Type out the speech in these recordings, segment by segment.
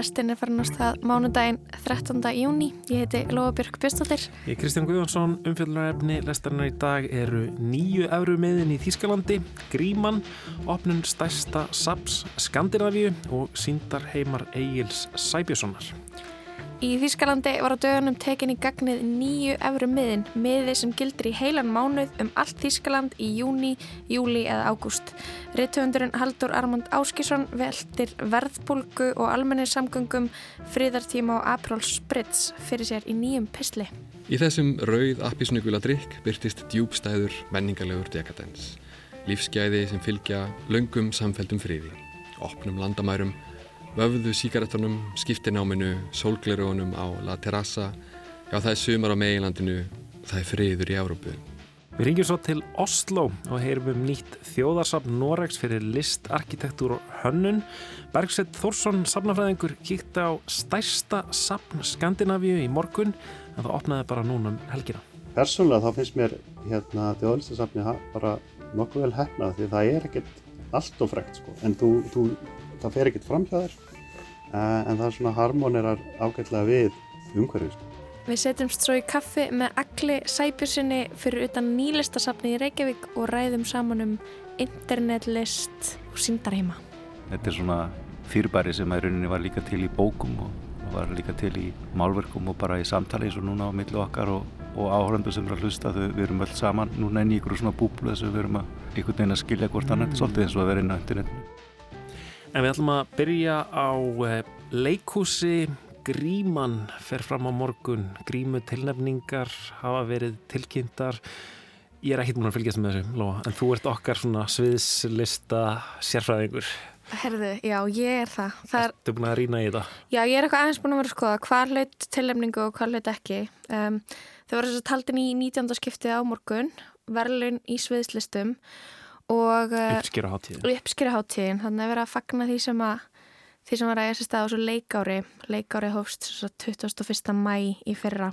Lestin er farin á stað mánudaginn 13. júni. Ég heiti Lóabjörg Björnstóttir. Ég er Kristján Guðjónsson, umfjöldunarefni Lestarnar í dag eru nýju efru meðin í Þýskalandi, Gríman, opnun stærsta SAPS Skandinavíu og síndar heimar Egil's Sæbjörnssonar. Í Þýskalandi var á dögunum tekin í gagnið nýju efru miðin, miði sem gildir í heilan mánuð um allt Þýskaland í júni, júli eða ágúst. Rittöfundurinn Haldur Armand Áskísson veldir verðbólgu og almennir samgöngum friðartíma og April Spritz fyrir sér í nýjum pisli. Í þessum rauð appisnugula drikk byrtist djúbstæður menningarlegur dekadens. Lífsgæði sem fylgja löngum samfældum friði, opnum landamærum, vöfðu síkaretunum, skiptináminu, sólglerugunum á La Terrassa. Já, það er sumar á meginlandinu, það er friður í Európu. Við ringjum svo til Oslo og heyrum um nýtt þjóðarsafn Noregs fyrir list, arkitektúr og hönnun. Bergsveit Þórsson, safnafræðingur, kíkti á stærsta safn Skandinavíu í morgun en það opnaði bara núna um helgina. Persónulega þá finnst mér hérna þjóðlistasafni bara nokkuð vel hefnað því það er ekkert allt og frekt sko en þú, þú það fer ekkert fram hjá þér uh, en það er svona harmonerar ágætlega við umhverfið. Sko. Við setjumst svo í kaffi með Agli Sæbjörnsinni fyrir utan nýlistasafni í Reykjavík og ræðum saman um internetlist og síndarheima. Þetta er svona fyrirbæri sem að rauninni var líka til í bókum og var líka til í málverkum og bara í samtali eins og núna á millu okkar og, og áhöröndu sem eru að hlusta þau við erum öll saman núna inn í ykkur svona búblu þess að við erum að einhvern veginn að skilja hvort annar, mm. svolítið eins og að vera inn á internetinu. En við ætlum að byrja á eh, leikhúsi Gríman fer fram á morgun Grímu tilnefningar hafa verið tilkynntar Ég er ekkert múin að fylgjast með þessu, Lóa, en þú ert okkar svona sviðslista sérfræðingur. Herðu, já, ég er það. það er... Þú er búin að rýna í þetta? Já, ég er eitthvað aðeins búin að vera að skoða hvað hlaut tilnefningu og hvað hlaut ekki. Um, þau voru þess að taldin í 19. skiptið á morgun, verðlun í sviðslistum og... Uh, uppskýraháttíðin. Uppskýraháttíðin, þannig að vera að fagna því sem að því sem var að ég sérst að á svo leikári. Leikári hófst 21. mæ í fyrra.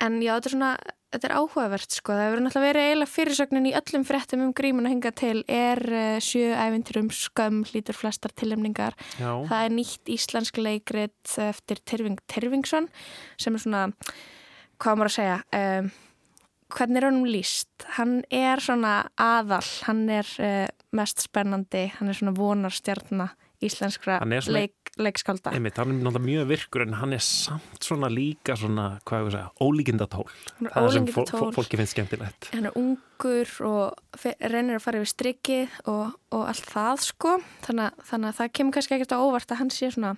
En já, þetta er svona, þetta er áhugavert sko, það hefur náttúrulega verið eiginlega fyrirsögnin í öllum fréttum um grímun að hinga til er uh, sjö æfinturum skömm hlítur flestar tillemningar. Það er nýtt íslensk leikrit eftir Terving Tervingsson sem er svona, hvað maður að segja, um, hvernig er hann líst? Hann er svona aðal, hann er uh, mest spennandi, hann er svona vonarstjarnar íslenskra leik leikskálda. Einmitt, hann er náttúrulega mjög virkur en hann er samt svona líka svona, hvað ég vil segja, ólíkindatól. Það er sem fólki finnst skemmtilegt. Hann er ungur og reynir að fara yfir strikið og, og allt það sko. Þannig, þannig að það kemur kannski ekkert á óvart að hann sé svona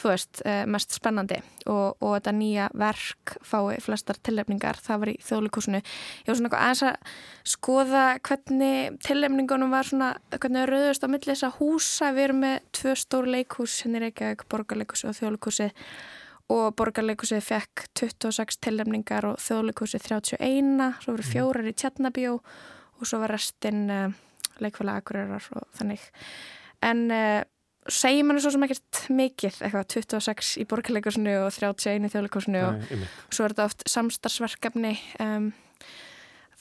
þú veist, eh, mest spennandi. Og, og þetta nýja verk fái flestar tillefningar, það var í þjóðlíkusinu ég var svona eitthvað aðeins að skoða hvernig tillefningunum var svona, hvernig það rauðist á milli þess að húsa. Við erum með tvö stór leikhús henni hérna Reykjavík, Borgarleikusi og þjóðlíkusi og Borgarleikusi fekk 26 tillefningar og þjóðlíkusi 31, svo voru fjórar í Tjarnabjó og svo var restinn uh, leikfæla aðgurðar og þannig. En segjum hann svo sem ekkert mikið eitthvað 26 í borgarleikursinu og 31 í þjóðleikursinu og svo er þetta oft samstarfsverkefni um,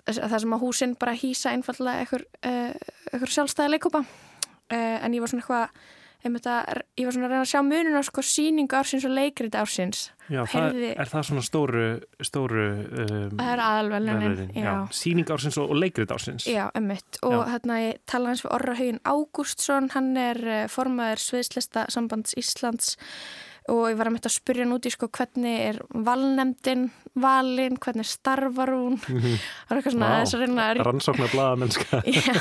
það sem að húsinn bara hýsa einfallega eitthvað uh, sjálfstæði leikópa uh, en ég var svona eitthvað Að, ég var svona að reyna að sjá muninu á sko síningu ársins og leikrið ársins. Já, það, er það svona stóru stóru um, Það er aðalvelin Síning ársins og, og leikrið ársins. Já, ummitt og já. hérna ég tala hans við Orra Haugin Ágústsson. Hann er uh, formaður Sviðslista sambands Íslands og ég var að mynda að spyrja hann út í sko hvernig er valnemdin valin, hvernig starfar hún það er eitthvað svona wow. að reyna að rannsóknar blaða mennska Já,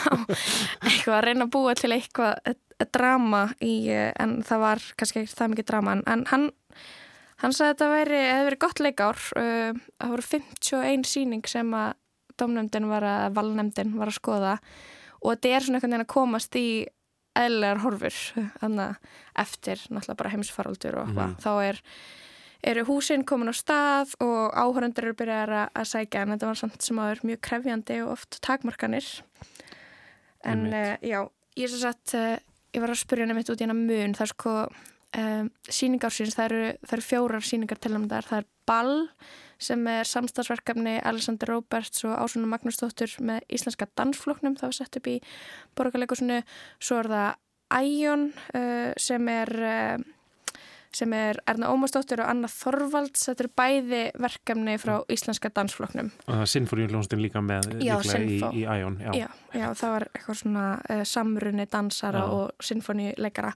eitthvað að reyna að búa til eitthvað drama í, en það var kannski ekki það mikið drama en hann, hann sagði að þetta veri, hefði verið gott leikár uh, það voru 51 síning sem að domnefndin var að, valnefndin var að skoða og þetta er svona einhvern veginn að komast í eðlegar horfur. Að eftir náttúrulega bara heimsfaraldur og mm. þá er eru húsinn komin á stað og áhöröndur eru byrjað að sækja. En þetta var samt sem að vera mjög krefjandi og oft takmarkanir. En uh, já, ég er svo satt uh, ég var að spyrja henni mitt út í hennar mun. Það er sko um, síningársins, það eru, það eru fjórar síningar til um þar, það er Ball sem er samstagsverkefni Alexander Roberts og Ásuna Magnúsdóttur með íslenska dansfloknum, það var sett upp í borgarleikusinu, svo er það Æjon uh, sem er uh, sem er Erna Ómarsdóttir og Anna Þorvalds. Þetta eru bæði verkefni frá Íslenska dansfloknum Og Sinfoníuljónstin líka með Já, í, í Æjón. Já. já, já, það var eitthvað svona uh, samrunni dansara og sinfoníuleikara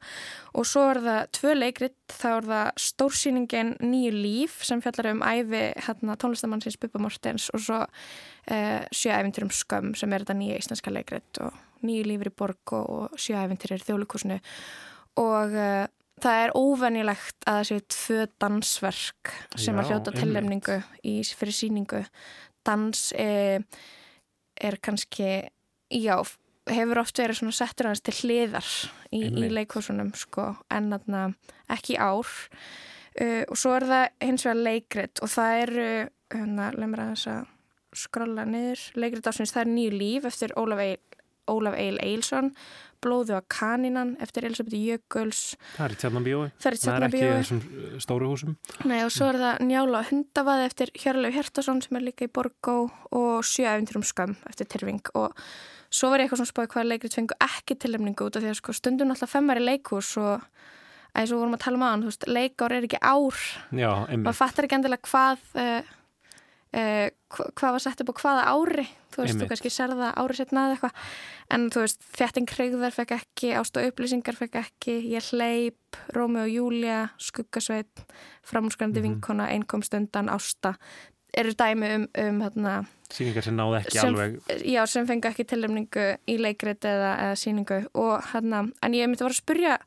og svo er það tvö leikrit, þá er það stórsýningin Nýju líf sem fjallar um æfi hérna, tónlistamannsins Bubba Mortens og svo uh, Sjöævintur um skömm sem er þetta nýja íslenska leikrit og Nýju lífur í borg og, og Sjöævintur er þjóðlíkusinu og uh, það er óvenjulegt að það séu tvö dansverk sem Já, að hljóta tillemningu í, fyrir síningu dans er, er kannski já, hefur oft verið svona settur aðeins til hliðar í, í Einmitt. leikhúsunum sko, en þarna ekki ár. Uh, og svo er það hins vegar leikrit og það eru hérna, leið mér aðeins að skrolla niður, leikrit ásins það er nýju líf eftir Ólaf Eil Eilsson Blóðu að kanínan eftir Elisabeth Jökuls. Það er í Tjarnabíói. það er í Það er ekki Tjarnabíói þessum uh, stóru húsum. Nei, og svo er það Njála hundavaði eftir Hjörleif Hjertason sem er líka í Borgó og Sjöævindur um skömm eftir Tyrfing. Og svo var ég eitthvað svona spáði hvaða leikrit fengu ekki tilhemningu út af því að sko stundum alltaf femmar í leikhús og eins og vorum að tala um aðan, leikár er ekki ár. Já, maður fattar ekki endilega hvað uh, uh, hva- hvað var sett upp á hvaða ári þú veist, Einmitt. þú kannski serða ári setna eða eitthvað en þú veist, Þjætting Krigðar fekk ekki Ást og upplýsingar fekk ekki Ég hleyp, Rómi og Júlia Skuggasveit, framúrskrandi Mhm. vinkona Einkomstundan, Ásta eru dæmi um, um hérna, Sýningar sem náðu ekki Sem- alveg. já, sem fengu ekki tilnefningu í leikrit eða, eða síningu og hérna, en ég myndi að vera að spyrja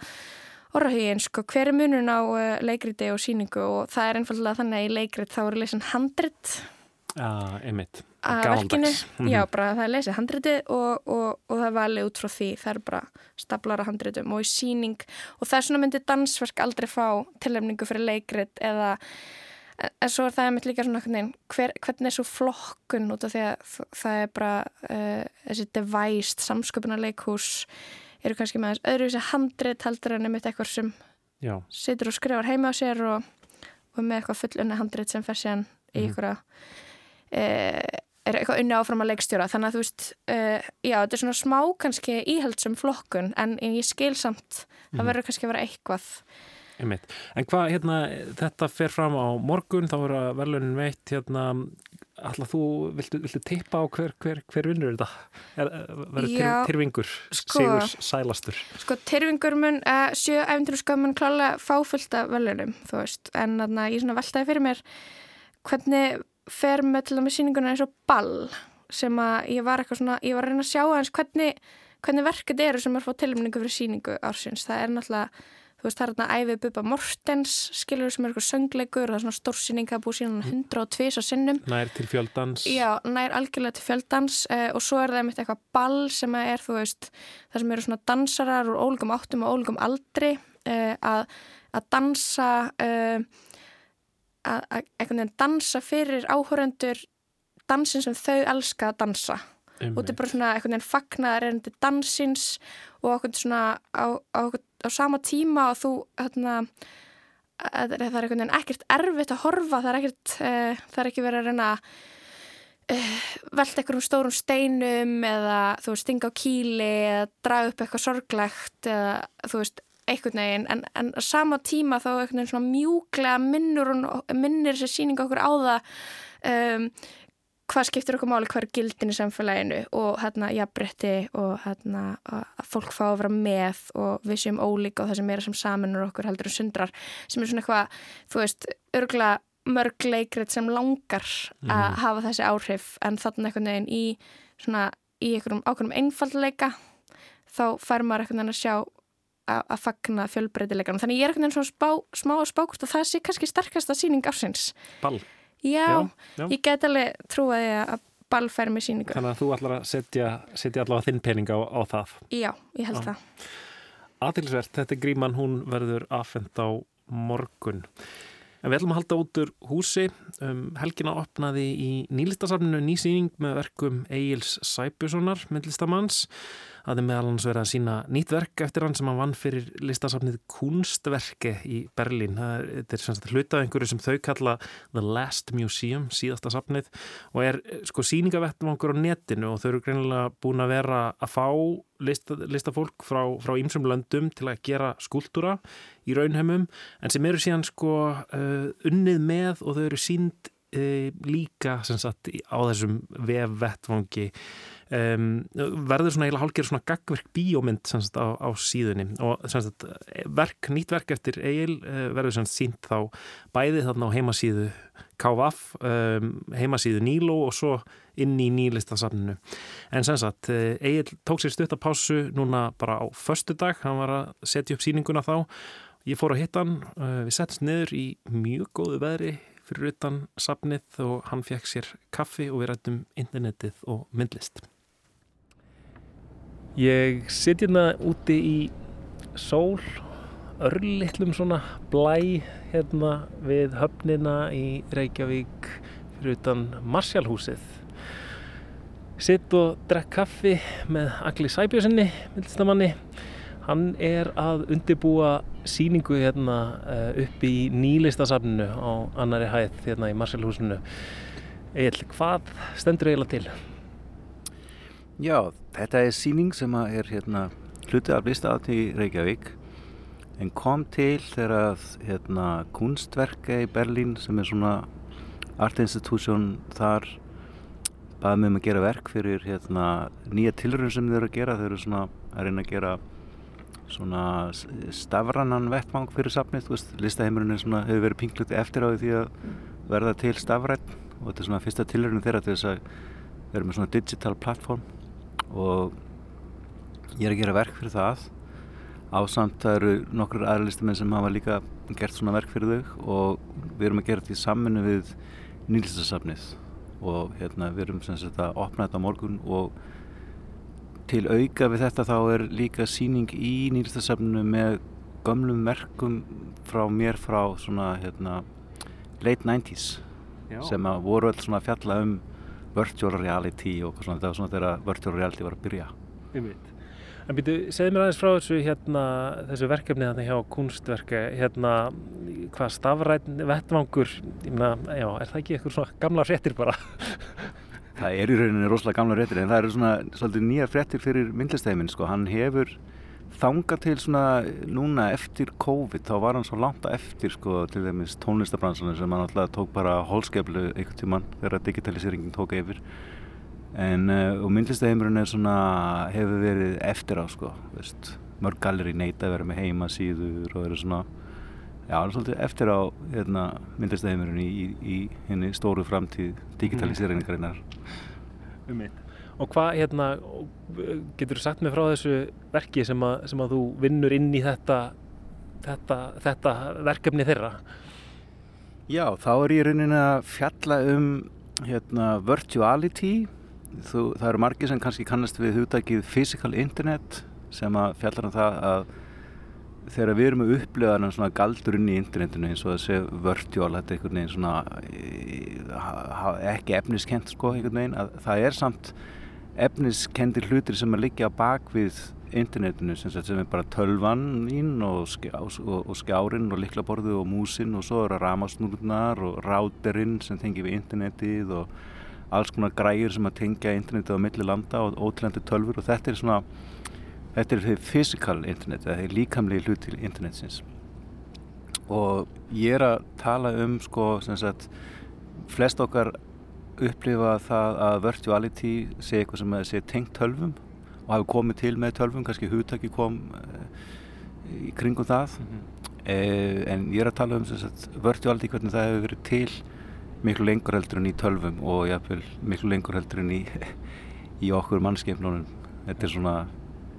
orðahugin, sko, hver er munun á uh, leikriti og síningu og það er einfallega þannig að í leikrit þá eru lesin handrit Já, einmitt. að verkinu, Mhm. já, bara það er lesið handritið og, og, og það er valið út frá því það er bara staplara handritum og í síning og það er svona myndi dansverk aldrei fá tilnefningu fyrir leikrit eða en- svo er það einmitt líka svona hver, hvernig er svo flokkun út af því að það er bara uh, þessi devæst samsköpunarleikhús eru kannski með þess öðruvísi handrit heldur en einmitt eitthvað sem Já, situr og skrifar heima á sér og, og með eitthvað fullunni handrit sem fer síðan í Mhm. einhverja e, er eitthvað unni áfram að leikstjóra þannig að þú veist, e, já, þetta er svona smá kannski íhaldsum flokkun en ég skil samt, það Mhm. verður kannski að vera eitthvað einmitt. En hvað, hérna, þetta fer fram á morgun, þá er verðlunin veitt, hérna, alltaf þú, viltu, viltu tippa á hver, hver, hver vinnur þetta? Er, verður tyrfingur, sko- sigur sælastur? Sko, Tyrfingur mun uh, sjö æfintur skömmun klálega fáfullt af velunum, þú veist, en þarna ég svona veltaði fyrir mér hvernig fer með til dæmis sýninguna eins og ball sem að ég var eitthvað svona, ég var að reyna að sjá aðeins hvernig, hvernig verkið eru sem er að fá tilmningu fyrir sýningu ársins, það er náttúrulega þú veist, það er þarna æfið Bubba Mortens skilur sem er eitthvað söngleikur, það er svona stórsýning það er búið síðan 102 á sinnum. Nær til fjöldans? Já, nær algjörlega til fjöldans uh, og svo er það einmitt eitthvað ball sem að er, þú veist, það sem eru svona dansarar úr ólíkum áttum og ólíkum aldri uh, að, að dansa, uh, að, einhvern veginn dansa fyrir áhörendur dansin sem þau elska að dansa. Og þetta er bara svona einhvern veginn fagnaðar erindi dansins og okkur svona á, á, á sama tíma og þú, hérna, að, það er einhvern veginn ekkert erfitt að horfa, það er ekkert, uh, það er ekki verið að reyna uh, velta einhverjum stórum steinum eða þú veist, stinga á kýli eða draga upp eitthvað sorglegt eða þú veist, einhvern veginn en, en sama tíma þá einhvern veginn svona mjúklega minnur, minnir þessi sýning okkur á það um, hvað skiptir okkur máli, hvað er gildin í samfélaginu og hérna jafnbretti og hérna að fólk fá að vera með og við séum ólíka og það sem er sem saminur okkur heldur um sundrar sem er svona eitthvað, þú veist, örgla mörg leikrit sem langar að hafa þessi áhrif en þannig einhvern veginn í svona í einhverjum ákveðnum einfaldleika þá fær maður einhvern veginn að sjá að, að fagna fjölbreytileikanum þannig ég er einhvern veginn svona spá, smá að spákust og það sé kannski sterkasta sýning ársins Ball. Já, já. ég get alveg trúið að ball fær með síningu. Þannig að þú ætlar að setja, setja allavega þinn pening á, á það. Já, ég held Já. það. Aðtilsvert, þetta er gríman, hún verður afhend á morgun. En við ætlum að halda út úr húsi um helgina opnaði í nýlistasafninu nýsýning með verkum Egil's Sæbjörnssonar, myndlistamanns Það er meðal hans verið að sína nýtt verk eftir hann sem hann vann fyrir listasafnið Kunstverke í Berlín. Það er, er sem sagt hlutað einhverju sem þau kalla The Last Museum, síðasta safnið og er sko síningavettvangur á netinu og þau eru greinilega búin að vera að fá lista, listafólk frá, ýmsum löndum til að gera skúltúra í raunheimum en sem eru síðan sko uh, unnið með og þau eru sínd uh, líka sem sagt á þessum vefvettvangi Um, verður svona eiginlega hálfgerð svona gagverk bíómynd sagt, á, á síðunni. Og sagt, verk, nýtt verk eftir Egil uh, verður sínt þá bæði þarna á heimasíðu KVF, um, heimasíðu Níló og svo inn í nýlistasafninu. En sem sagt, Egil tók sér stuttapásu núna bara á förstu dag, hann var að setja upp síninguna þá. Ég fór að hitta hann, uh, við settumst niður í mjög góðu veðri fyrir utan safnið og hann fekk sér kaffi og við rættum internetið og myndlist Ég sitt hérna úti í sól, örlittlum svona blæ hérna við höfnina í Reykjavík fyrir utan Marsjálhúsið. Sitt og drekk kaffi með Agli Sæbjörnssoni, myndlistamanni. Hann er að undibúa síningu hérna eh, upp í nýlistasafninu á annari hæð hérna í Marsjálhúsinu. Egil, hvað stendur eiginlega til? Já, þetta er síning sem er hérna hluti af listaðat í Reykjavík en kom til þegar hérna kunstverka í Berlín sem er svona art institution þar baði mig um að gera verk fyrir hérna nýja tilröðun sem þau eru að gera. Þau eru svona að reyna að gera svona stafrannan vettmang fyrir safnið, listaheimurinn hefur verið pingluti eftir á því að verða til stafrætt og þetta er svona fyrsta tilröðun þeirra til þess að vera með svona digital platform og ég er að gera verk fyrir það. Ásamt það eru nokkur aðralistumenn sem hafa líka gert svona verk fyrir þau. Og við erum að gera þetta í samminu við nýlistasafnið. Og hérna við erum sem sagt að opna þetta morgun. Og til auka við þetta þá er líka síning í nýlistasafninu með gömlum verkum frá mér frá svona hérna late 90's Já. sem að voru alls svona að fjalla um virtual reality og svona, þetta var svona þegar virtual reality var að byrja. En býtu, segð mér aðeins frá þessu, hérna, þessu verkefni þarna hjá kunstverke, hérna, hvað stafræn vettvangur, ég meina, já, er það ekki eitthvað svona gamla fréttir bara? það er í rauninni rosalega gamla fréttir en það eru svona svolítið nýjar fréttir fyrir myndlistæmin, sko, hann hefur þanga til svona núna eftir COVID þá var hann svo langt eftir sko til dæmis tónlistabransunum sem hann alltaf tók bara hólskeflu einhvern tíman þegar digitaliseringen tók yfir. En uh, og myndlistaheimurinn er svona hefur verið eftir á sko veist, mörg galleri neita að vera með heima síður og eru svona já, svolítið eftir á hérna, myndlistaheimurinn í, í, í henni stóru framtíð digitaliseringarinnar. Um mitt Og hvað, hérna, getur þú sagt mig frá þessu verki sem að, sem að þú vinnur inn í þetta, þetta, þetta verkefni þeirra? Já, þá er ég rauninni að fjalla um hérna, virtuality. Þú, það eru margir sem kannski kannast við hugdækið physical internet sem að fjallar um það að þegar við erum að upplifa þannig svona galdurinn í internetinu eins og þessi virtual, þetta er einhvern veginn svona eh, ekki efniskent sko einhvern veginn, að það er samt efniskendir hlutir sem að liggja bak við internetinu sem, sem er bara tölvan ín og, skjá, og, og skjárin og liklaborðu og músin og svo eru ramasnúrnar og ráterinn sem tengir við internetið og alls konar græur sem að tengja internetið á milli landa og ótrúlendi tölfur og þetta er svona þetta er því physical internet það er líkamlega hlut til internetsins. Og ég er að tala um sko sem sagt flest okkar upplifa það að virtuality sé eitthvað sem sé tengt tölvum og hafi komið til með tölvum, kannski hugtaki kom uh, í kringum það mm -hmm. en ég er að tala um sagt, virtuality hvernig það hefur verið til miklu lengur heldur en í tölvum og jáfnveil miklu lengur heldur en í, í okkur mannskefnunum þetta er svona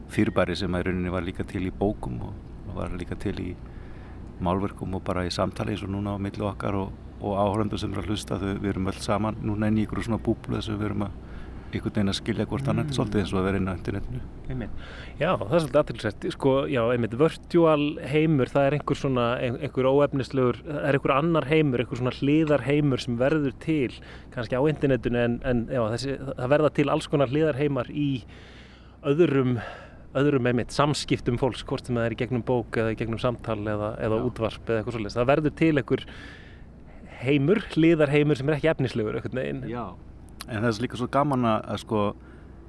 fyrirbæri sem að rauninni var líka til í bókum og var líka til í málverkum og bara í samtali eins og núna á millu okkar og og áhöröndu sem eru að hlusta þau, við erum öll saman. Núna enn í ykkur svona búblu þess að við erum að einhvern veginn að skilja hvort mm. svolítið eins og að vera inn á internetinu. Já, það er svolítið aðtilsvægt sko, já, einmitt, virtual heimur það er einhver svona, einhver óefnislegur það er einhver annar heimur, einhver svona hliðar heimur sem verður til kannski á internetinu en, en já, þessi, það verða til alls konar hliðar heimar í öðrum öðrum einmitt samskiptum fólks hvort sem það er í gegnum bók eða í gegnum samtal eða, eða útvarp eða eitthvað svolítið það verður til einhver heimur, hliðar heimur sem er ekki efnislegur Já. En það er líka svo gaman að sko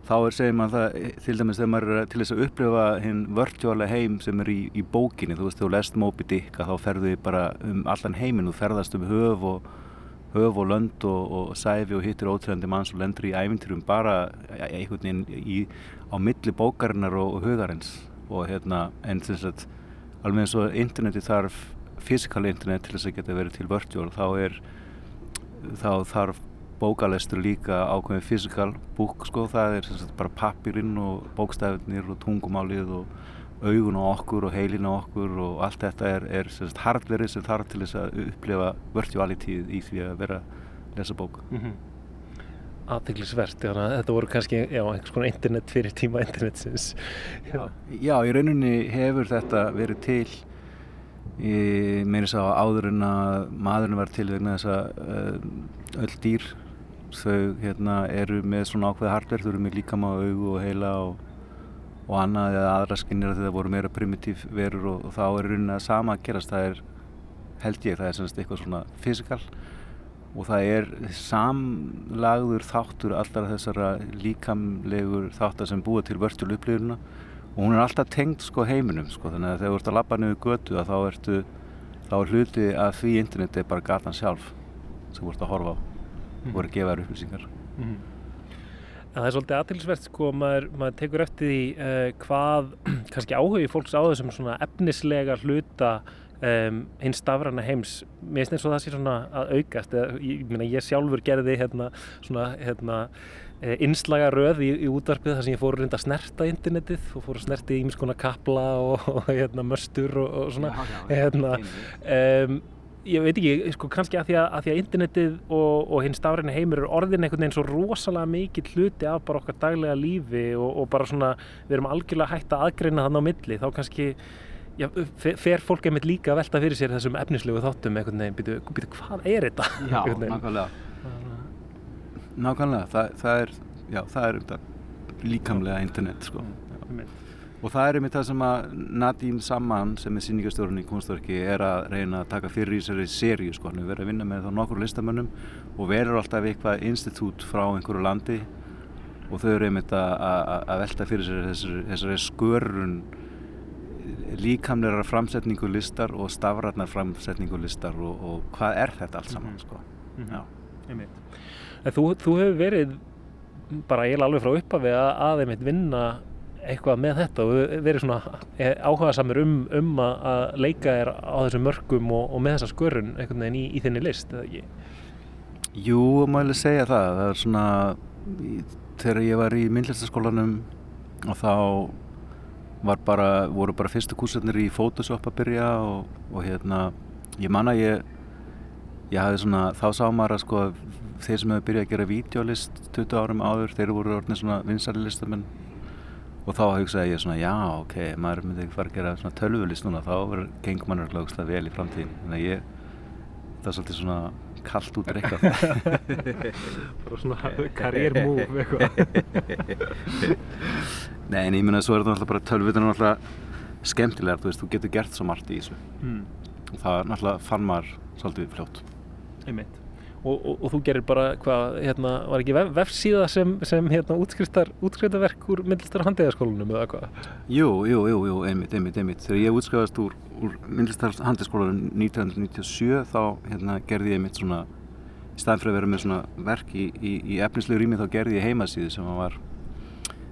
þá er segjum að það til dæmis þegar maður er til þess að upplifa hinn vörtjóla heim sem er í, í bókinni þú veist þú lest Moby Dick að þá ferðu bara um allan heiminn, þú ferðast um höf og höf og lönd og, og sæfi og hittir ótrúðandi manns og lendur í æfinturum bara einhvern veginn í, á milli bókarinnar og, og hugarins. Og hérna en þess að alveg eins og interneti þarf fysikal internet til þess að geta verið til vörtjól þá er þá þarf bókalestur líka ákveðin fysikal búk sko, það er sagt, bara pappirinn og bókstæðinir og tungumálið og augun á okkur og heilin á okkur og allt þetta er, er hardverið sem þarf til þess að upplefa virtualitíð í því að vera að lesa bók. Mm -hmm. Aðteglisvert, þetta voru kannski já, einhvers konar internet fyrir tíma internetsins. Já, já í rauninni hefur þetta verið til Ég meiri sá áður en að maðurinn var til vegna þess að uh, öll dýr þau hérna, eru með svona ákveði hardverð, þau eru með líkama augu og heila og, og annað eða aðra skinnir að það voru meira primitív verur og, og þá er rauninni að sama að gerast, það er held ég, það er semst eitthvað svona fysikal og það er samlagður þáttur alltaf þessara líkamlegur þáttar sem búa til vörstjól upplifuna og hún er alltaf tengd sko heiminum sko þannig að þegar þú ert að lappa niður götu að þá ertu þá er hluti að því interneti er bara gatan sjálf sem þú ert að horfa á og voru að gefa þér upplýsingar. Mm -hmm. Það er svolítið aðtilsvert sko, maður, maður tekur eftir því uh, hvað kannski áhugi fólks á þessum svona efnislega hluta um, hins stafrana heims. Mér finnst eins og það sé svona að aukast Eða, ég, ég, ég sjálfur gerði hérna svona hérna eh, innslaga röð í, í útvarpið þar sem ég fór reynda að snerta internetið og fór að snerta í ímins konar kapla og, og hérna, möstur og, og svona. Já, já, hérna, um, ég veit ekki, sko, kannski að því að, að, því að internetið og, og hinn stafræni heimur er orðin einhvern veginn svo rosalega mikið hluti af bara okkar daglega lífi og, og bara svona, við erum algjörlega hægt að aðgreina þannig á milli, þá kannski já, fer fólk einmitt líka að velta fyrir sér þessum efnislegu þáttum býtu, býtu hvað er þetta? Já, nákvæmlega Nákvæmlega, það, það er já, það er um líkamlega internet, sko. Og það er einmitt það sem að Nadine Samman sem er síningastjórun í kunstverki er að reyna að taka fyrir í þessari sériu sko. Hann er verið að vinna með þá nokkur listamönnum og verður alltaf eitthvað institút frá einhverju landi. Og þau eru einmitt að velta fyrir sér þessari, þessari skörun líkamleira framsetningu listar og stafrætnar framsetningu listar og, og hvað er þetta allt saman sko. Mm -hmm. Þú, þú hefur verið bara eiginlega alveg frá uppafi að, að einmitt vinna eitthvað með þetta og verið svona eh, áhuga samir um, um að leika er á þessum mörgum og, og með þessa skörun einhvern veginn í, í þinni list, eða ekki? Jú, maður segja það það er svona þegar ég var í myndlistaskólanum og þá bara, voru bara fyrstu kursarnir í Photoshop að byrja og, og hérna, ég manna ég ég hafði svona, þá sá maður að sko þeir sem hefur byrjað að gera videolist 20 árum áður, þeir voru orðinir svona vinsari listamenn. Og þá hugsaði ég svona já ok, maður myndi ekki fara að gera svona tölvulist núna þá gengur mann örgláðslega vel í framtíðin þannig að ég, það er svolítið svona kallt út reykað bara svona karriérmúf eitthvað. Nei en ég minna að svo er þetta náttúrulega bara tölvutin er náttúrulega skemmtilegar, þú veist, þú getur gert svo margt í þessu. Mm. og það náttúrulega fann maður svolítið fljótt. Einmitt og, og, og þú gerir bara hvað, hérna, var ekki vef, vefsíða sem, sem hérna, útskriftarverk úr myndlistar handíðaskólanum eða hvað? Jú, jú, jú, jú, einmitt, einmitt, einmitt. Þegar ég útskrifast úr, úr myndlistar handíðaskólanum 1997 þá hérna, gerði ég einmitt svona, í staðin fyrir að vera með svona verk í, í, í efnislegu rými þá gerði ég heimasíðu sem var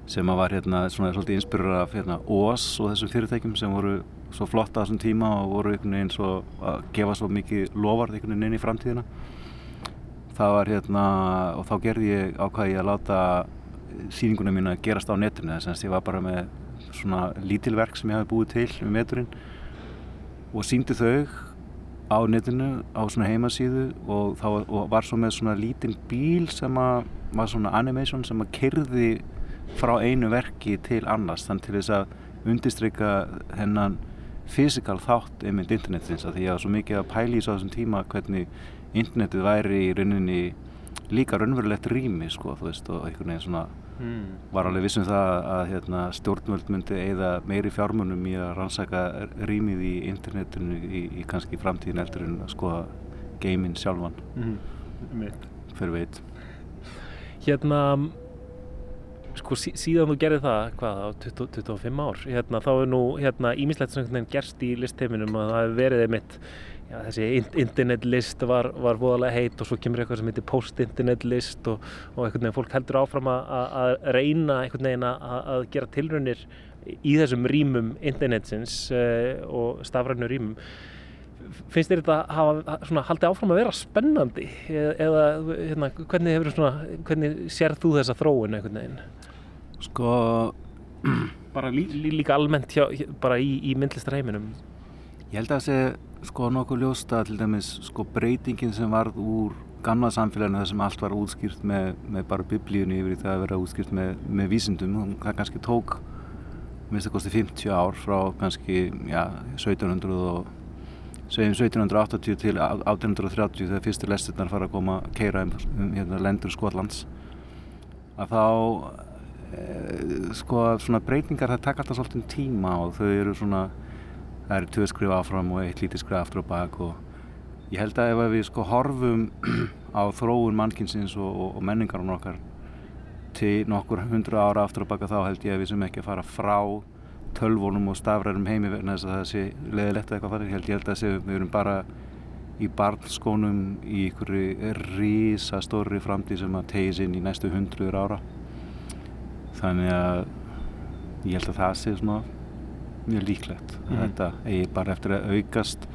sem var hérna svona svolítið inspirur af hérna OAS og þessum fyrirtækjum sem voru svo flotta á þessum tíma og voru einhvern veginn svo að gefa svo mikið lofart einhvern veginn inn í framtíðina það var hérna og þá gerði ég ákvæði að láta síningunum mín að gerast á netinu. Þess að ég var bara með svona lítilverk sem ég hafi búið til um veturinn og síndi þau á netinu á svona heimasíðu og, þá, og var svo með svona lítinn bíl sem að var svona animation sem að kyrði frá einu verki til annars. Þannig til þess að undistrykka hennan fysikal þátt einmitt internetins að því að svo mikið að pæli í svo þessum tíma hvernig internetið væri í rauninni líka raunverulegt rými sko þú veist og einhvern veginn svona mm. var alveg vissum það að hérna, stjórnvöld myndi eða meiri fjármunum í að rannsaka rýmið í internetinu í, í kannski framtíðin eldur en að skoða geiminn sjálfan mm. fyrir veit Hérna sko sí, síðan þú gerir það hvað á 20, 25 ár hérna, þá er nú hérna ímislegt sem gerst í listheiminum og það hefur verið einmitt já, þessi internetlist var, var voðalega heit og svo kemur eitthvað sem heitir post-internetlist og, og einhvern veginn fólk heldur áfram að, að reyna einhvern veginn að, að gera tilraunir í þessum rýmum internetsins uh, og stafrænu rýmum finnst þér þetta hafa svona, haldið áfram að vera spennandi? Eða hérna, hvernig, svona, hvernig sér þú þessa þróun einhvern veginn? Sko bara lí, lí, líka almennt hjá, bara í, í myndlistarheiminum. Ég held að það sé sko nokkuð ljósta til dæmis sko breytingin sem varð úr gamla samfélaginu þar sem allt var útskýrt með, með bara biblíunni yfir í það að vera útskýrt með, með vísindum það kannski tók minnst að kosti 50 ár frá kannski já, 1700 og segjum 1780 til 1830 þegar fyrstur lestirnar fara að koma að keira um, um hérna, lendur Skotlands. Að þá e, sko svona breytingar það taka alltaf svolítið tíma og þau eru svona það eru tvö skrif áfram og eitt lítið skrif aftur og bak og ég held að ef við sko horfum á þróun mannkinsins og, og, og menningarinn okkar til nokkur hundru ára aftur og baka þá held ég að við sem ekki að fara frá tölvunum og stafrærum heimi verðin þess að það sé leðilegt eitthvað þannig, ég held ég að sé við erum bara í barnskónum í einhverju rísa stóri framtíð sem að tegis inn í næstu hundruður ára þannig að ég held að það sé svona mjög líklegt mm -hmm. þetta eigi bara eftir að aukast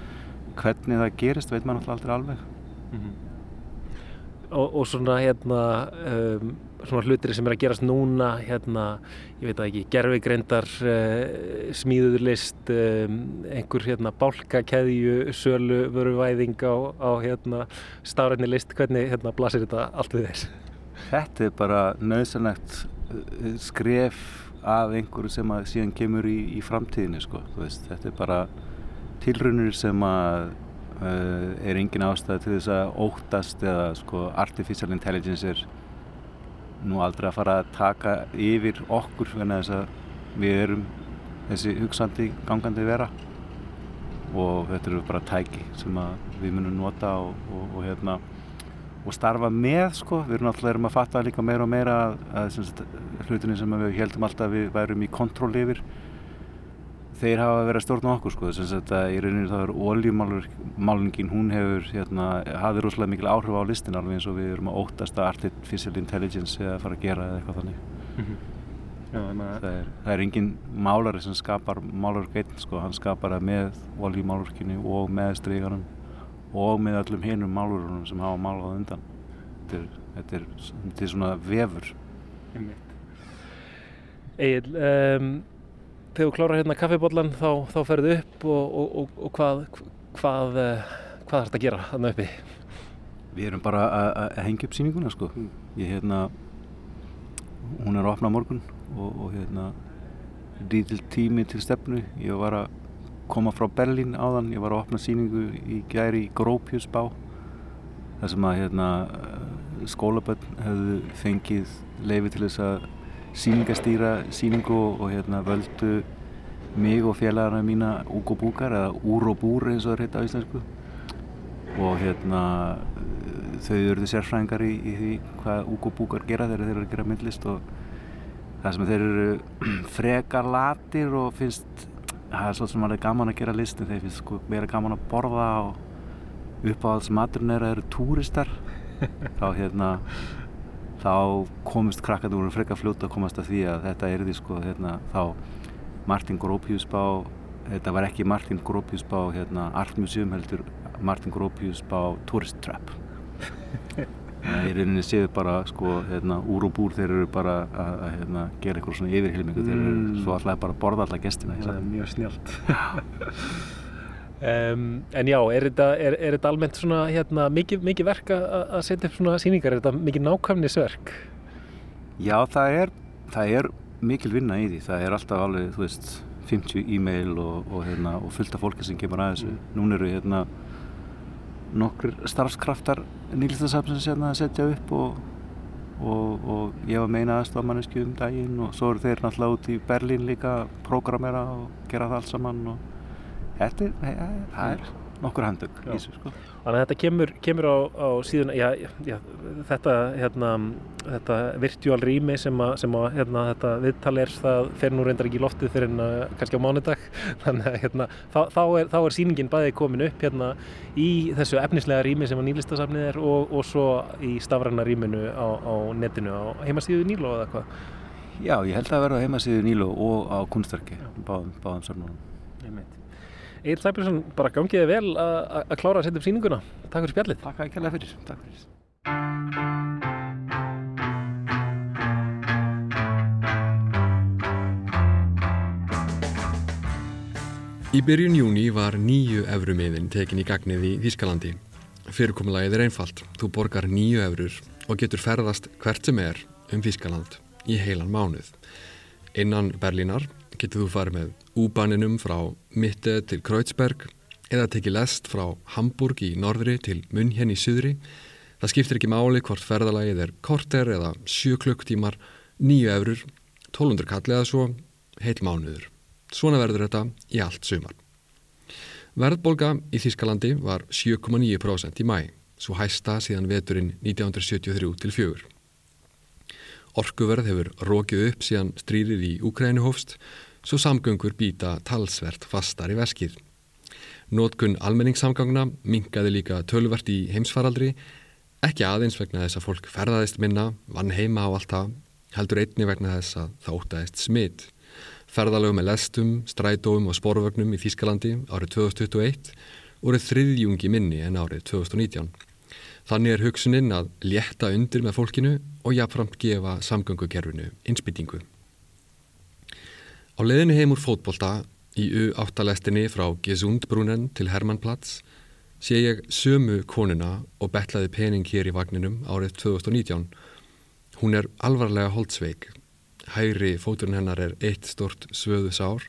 hvernig það gerist veit maður alltaf aldrei alveg mm -hmm. og, og svona hérna um svona hlutir sem er að gerast núna hérna, ég veit að ekki, gerfigreindar uh, eh, smíðuður list um, einhver hérna bálkakeðju sölu vöruvæðing á, á hérna stafrætni list hvernig hérna blasir þetta allt við þess? Þetta er bara nöðsanlegt eh, skref af einhverju sem að síðan kemur í, í framtíðinu sko, veist, þetta er bara tilrunir sem að uh, er engin ástæði til þess að óttast eða sko artificial intelligence er nú aldrei að fara að taka yfir okkur að þess að við erum þessi hugsandi gangandi vera og þetta eru bara tæki sem við munum nota og, og, og, hérna, og starfa með sko. við erum alltaf erum að fatta líka meira og meira að, að hlutinni sem við heldum alltaf við værum í kontról yfir þeir hafa verið að stjórna okkur sko. Þess að í rauninu þá er oljumálningin hún hefur hérna hafið rosalega mikil áhrif á listin alveg eins og við erum að óttast að artificial intelligence eða fara að gera eða eitthvað þannig. Mm -hmm. Já, það, er, það er engin málari sem skapar málarverk einn sko, hann skapar það með oljumálverkinu og með stryganum og með öllum hinnum málarverkunum sem hafa málað undan. Þetta er, þetta er, þetta er svona vefur. Egil um þegar þú klárar hérna kaffibóllan þá, þá ferðu upp og, og, og, og hvað hvað, eh, hvað er þetta að gera þarna uppi? Við erum bara að hengja upp síninguna sko. Ég hérna hún er að opna morgun og hérna lítil tími til stefnu. Ég var að koma frá Berlín áðan. Ég var að opna síningu í gæri í Grópjusbá þar sem að hérna skólaböll hefðu fengið leifi til þess að síningastýra síningu og hérna völdu mig og félagarna mína Ugo Búkar eða Úro Búr eins og það heita á íslensku. Og hérna þau eruðu sérfræðingar í, í því hvað Ugo Búkar gera þegar þeir eru að gera myndlist og það sem þeir eru frekar latir og finnst það er svolítið sem alveg gaman að gera list en þeir finnst sko meira gaman að borða og uppáhalds maturinn er að eru túristar. Þá hérna þá komist krakkarnir úr frekka fljóta að komast að því að þetta er því sko hérna, þá Martin Gropius bá þetta var ekki Martin Gropius bá hérna, Art Museum heldur Martin Gropius bá Tourist Trap í rauninni séu bara sko hérna, úr og búr þeir eru bara að, að hérna, gera eitthvað svona yfirhilmingu mm. þeir eru mm. svo alltaf bara að borða alla gestina það er mjög snjált um, en já, er þetta, er, er þetta almennt svona hérna, mikið, mikið verk að setja upp svona sýningar, er þetta mikið nákvæmnisverk? Já, það er, það er mikil vinna í því. Það er alltaf alveg, þú veist, 50 e-mail og, og, hérna, og fullt af fólki sem kemur að þessu. Nún eru hérna nokkur starfskraftar nýlistasafnsins hérna að setja upp og, og, ég var meina aðstofmannisku um daginn og svo eru þeir náttúrulega út í Berlín líka að prógramera og gera það allt saman og þetta er, það er nokkur handug í þessu sko. Þannig að þetta kemur, kemur á, á síðan, já, já, þetta, hérna, þetta virtual rými sem að, sem að hérna, þetta viðtal er, það fer nú reyndar ekki í loftið fyrir en uh, kannski á mánudag, þannig að hérna, þá, þá, er, þá er síningin bæði komin upp hérna í þessu efnislega rými sem að nýlistasafnið er og, og svo í stafræna rýminu á, á netinu á heimastíðu Níló eða hvað? Já, ég held að vera á heimasíðu Níló og á kunstverki, báðum, báðum safnunum. Egil Sæbjörnsson, bara gangiði vel að klára að setja upp síninguna. Takk fyrir spjallið. Takk að kella fyrir. Takk fyrir. Í byrjun júni var nýju evrumiðin tekin í gagnið í Þískalandi. Fyrirkomulagið er einfalt. Þú borgar nýju evrur og getur ferðast hvert sem er um Þískaland í heilan mánuð. Innan Berlínar getur þú farið með úbaninum frá Mitte til Kreuzberg eða tekið lest frá Hamburg í norðri til München í suðri. Það skiptir ekki máli hvort ferðalagið er korter eða sjö klukktímar, nýju efrur, 1200 kall eða svo, heil mánuður. Svona verður þetta í allt sumar. Verðbolga í Þískalandi var 7,9% í mæ, svo hæsta síðan veturinn 1973 til fjögur. Orkuverð hefur rókið upp síðan stríðið í Úkrænu hófst, svo samgöngur býta talsvert fastar í veskið. Nótkun almenningssamgangna mingaði líka tölvert í heimsfaraldri, ekki aðeins vegna þess að fólk ferðaðist minna, vann heima á allt það, heldur einni vegna þess að það ótaðist smitt. Ferðalögum með lestum, strætóum og sporvögnum í Þískalandi árið 2021 voru þriðjungi minni en árið 2019. Þannig er hugsuninn að létta undir með fólkinu og jafnframt gefa samgöngukerfinu innspýtingu. Á leðinu heim úr fótbolta í U8-lestinni frá Gesundbrunnen til Hermannplatz sé ég sömu konuna og betlaði pening hér í vagninum árið 2019. Hún er alvarlega holdsveik. Hæri fóturinn hennar er eitt stort svöðu sár,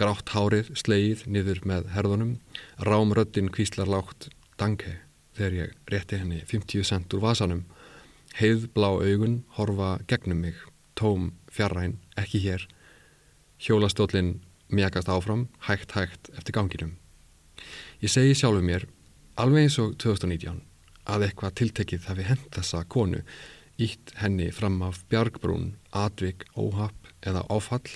grátt hárið slegið niður með herðunum, rámröddin kvíslar lágt danke þegar ég rétti henni 50 cent úr vasanum. Heiðblá augun horfa gegnum mig, tóm fjarræn, ekki hér. Hjólastólinn mjagast áfram, hægt hægt eftir ganginum. Ég segi sjálfu mér, alveg eins og 2019, að eitthvað tiltekið hafi hent þessa konu, ítt henni fram af bjargbrún, atvik, óhapp eða áfall.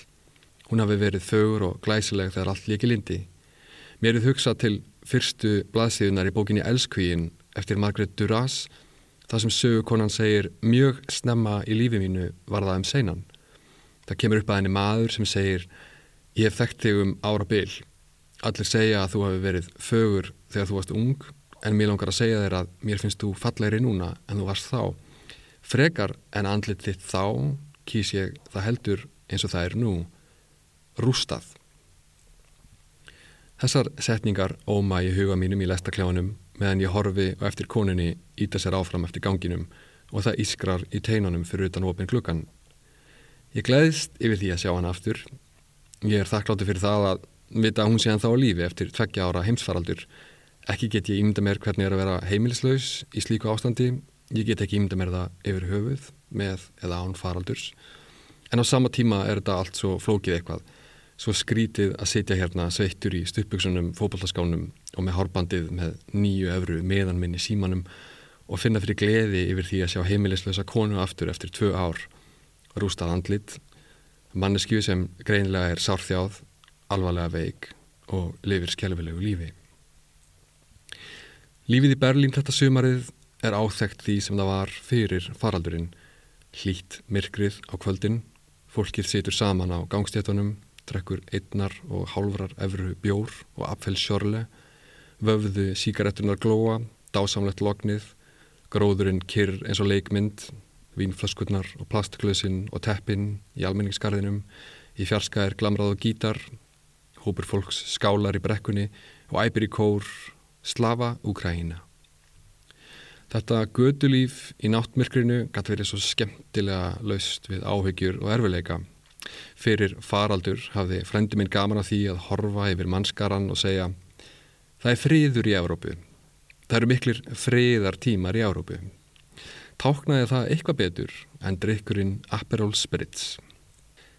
Hún hafi verið þögur og glæsileg þegar allt líki lindi. Mér er hugsað til fyrstu blaðsíðunar í bókinni Elskvíin eftir Margaret Duras, þar sem sögukonan segir mjög snemma í lífi mínu var það um seinan. Það kemur upp að henni maður sem segir ég hef þekkt þig um ára bil. Allir segja að þú hafi verið fögur þegar þú varst ung en mér langar að segja þér að mér finnst þú fallegri núna en þú varst þá. Frekar en andlit þitt þá kýs ég það heldur eins og það er nú. Rústað. Þessar setningar óma í huga mínum í lestaklefanum meðan ég horfi og eftir koninni íta sér áfram eftir ganginum og það ískrar í teinunum fyrir utan opin klukkan. Ég gleðist yfir því að sjá hann aftur. Ég er þakklátti fyrir það að vita að hún sé hann þá á lífi eftir tveggja ára heimsfaraldur. Ekki get ég ímynda mér hvernig er að vera heimilislaus í slíku ástandi. Ég get ekki ímynda mér það yfir höfuð með eða án faraldurs. En á sama tíma er þetta allt svo flókið eitthvað. Svo skrítið að sitja hérna sveittur í stuppbuksunum, fókbaltaskánum og með hárbandið með nýju efru meðan minni símanum og finna fyrir gleði yfir því að sjá heimilislausa konu aftur eftir tvö ár. Rústað andlit, manneskju sem greinilega er sárþjáð, alvarlega veik og lifir skjálfilegu lífi. Lífið í Berlín þetta sumarið er áþekkt því sem það var fyrir faraldurinn. Hlýtt myrkrið á kvöldin, fólkið situr saman á gangstéttunum, drekkur einnar og hálfrar efru bjór og apfelsjörle, vöfðu síkarettunar glóa, dásamlegt lognið, gróðurinn kyrr eins og leikmynd, vínflaskurnar og plastklösin og teppin í almenningskarðinum, í fjarska er glamrað og gítar, hópur fólks skálar í brekkunni og æpir í kór Slava Úkraína. Þetta gödulíf í náttmyrkrinu gæti verið svo skemmtilega laust við áhyggjur og erfileika. Fyrir faraldur hafði frendi minn gaman að því að horfa yfir mannskaran og segja Það er friður í Európu. Það eru miklir friðar tímar í Európu. Táknaði það eitthvað betur en drikkurinn Aperol Spritz.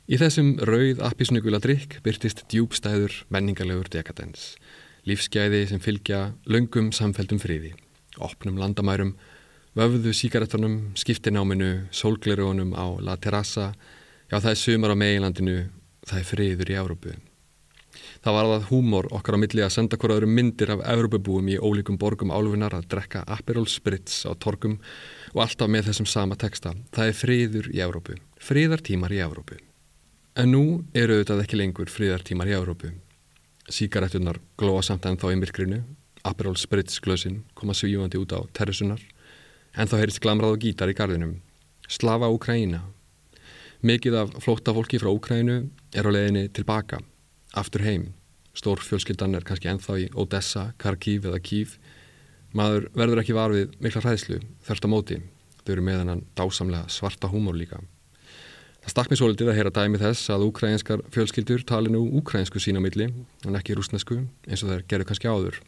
Í þessum rauð appisnugula drikk byrtist djúbstæður menningarlegur dekadens. Lífsgæði sem fylgja löngum samfældum friði opnum landamærum, vöfðu síkaretunum, skiptináminu, sólglerugunum á La Terrassa, já það er sumar á meilandinu, það er friður í Európu. Það var það húmor okkar á milli að senda hverjaður myndir af Európubúum í ólíkum borgum álfinar að drekka Aperol Spritz á torgum og alltaf með þessum sama texta. Það er friður í Európu, friðartímar í Európu. En nú eru auðvitað ekki lengur friðartímar í Európu. Síkaretunar glóa samt enn þá í myrkrinu Aperol Spritz glösin koma svífandi út á terrasunar en þá heyrist glamrað og gítar í gardinum. Slava Úkræna. Mikið af flótta fólki frá Úkrænu er á leðinni tilbaka, aftur heim. Stór fjölskyldan er kannski enþá í Odessa, Kharkiv eða Kív. Maður verður ekki varfið mikla hræðslu, þörst á móti. Þau eru með hennan dásamlega svarta húmor líka. Það stakk mér svo litið að heyra dæmi þess að úkrænskar fjölskyldur tali nú úkrænsku sína milli en ekki rúsnesku eins og þeir gerðu kannski áður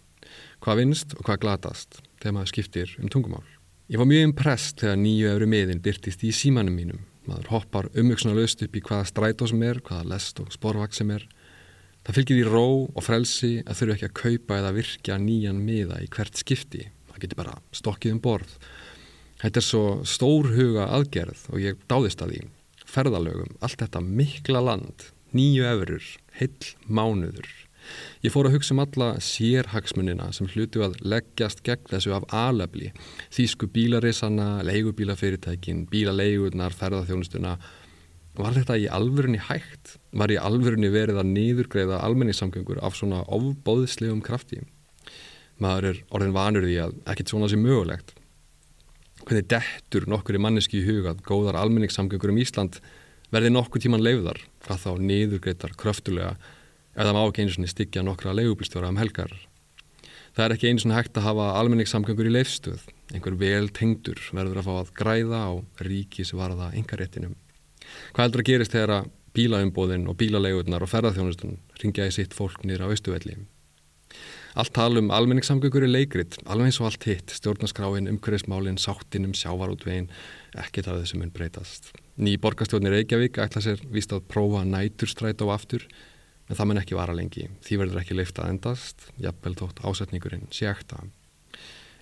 hvað vinst og hvað glatast þegar maður skiptir um tungumál. Ég var mjög imprest þegar nýju öfru miðin byrtist í símanum mínum. Maður hoppar umvöksuna löst upp í hvaða strætó sem er, hvaða lest og sporvakt sem er. Það fylgir í ró og frelsi að þurfu ekki að kaupa eða virkja nýjan miða í hvert skipti. Það getur bara stokkið um borð. Þetta er svo stór huga aðgerð og ég dáðist að því. Ferðalögum, allt þetta mikla land, nýju öfrur, heill mánuður, Ég fór að hugsa um alla sérhagsmunina sem hlutu að leggjast gegn þessu af alefli. Þýsku bílarisana, leigubílafyrirtækin, bílaleigurnar, ferðarþjónustuna. Var þetta í alvörunni hægt? Var í alvörunni verið að niðurgreiða almenningssamgöngur af svona ofbóðslegum krafti? Maður er orðin vanur því að ekkit svona sé mögulegt. Hvernig dettur nokkur í manneski í hugað góðar almenningssamgöngur um Ísland verði nokkur tíman leifðar, hvað þá niðurgreitar kröftulega eða má ekki einu svona styggja nokkra leigubilstjóra um helgar. Það er ekki einu svona hægt að hafa almenningssamgöngur í leifstöð. Einhver vel tengdur verður að fá að græða á ríkisvarða yngaréttinum. Hvað heldur að gerist þegar að bílaumbóðin og bílaleigurnar og ferðarþjónustun ringja í sitt fólk nýra á Östuvelli? Allt tal um almenningssamgöngur er leikrit, alveg eins og allt hitt, stjórnaskráin, umhverfismálin, sáttin um sjávarútvegin, ekkert af þessum mun breytast. Ný borgastjórnir Reykjavík ætla sér víst að prófa næturstræt á aftur, en það mun ekki vara lengi. Því verður ekki leift að endast, jafnvel þótt ásetningurinn sé ekta.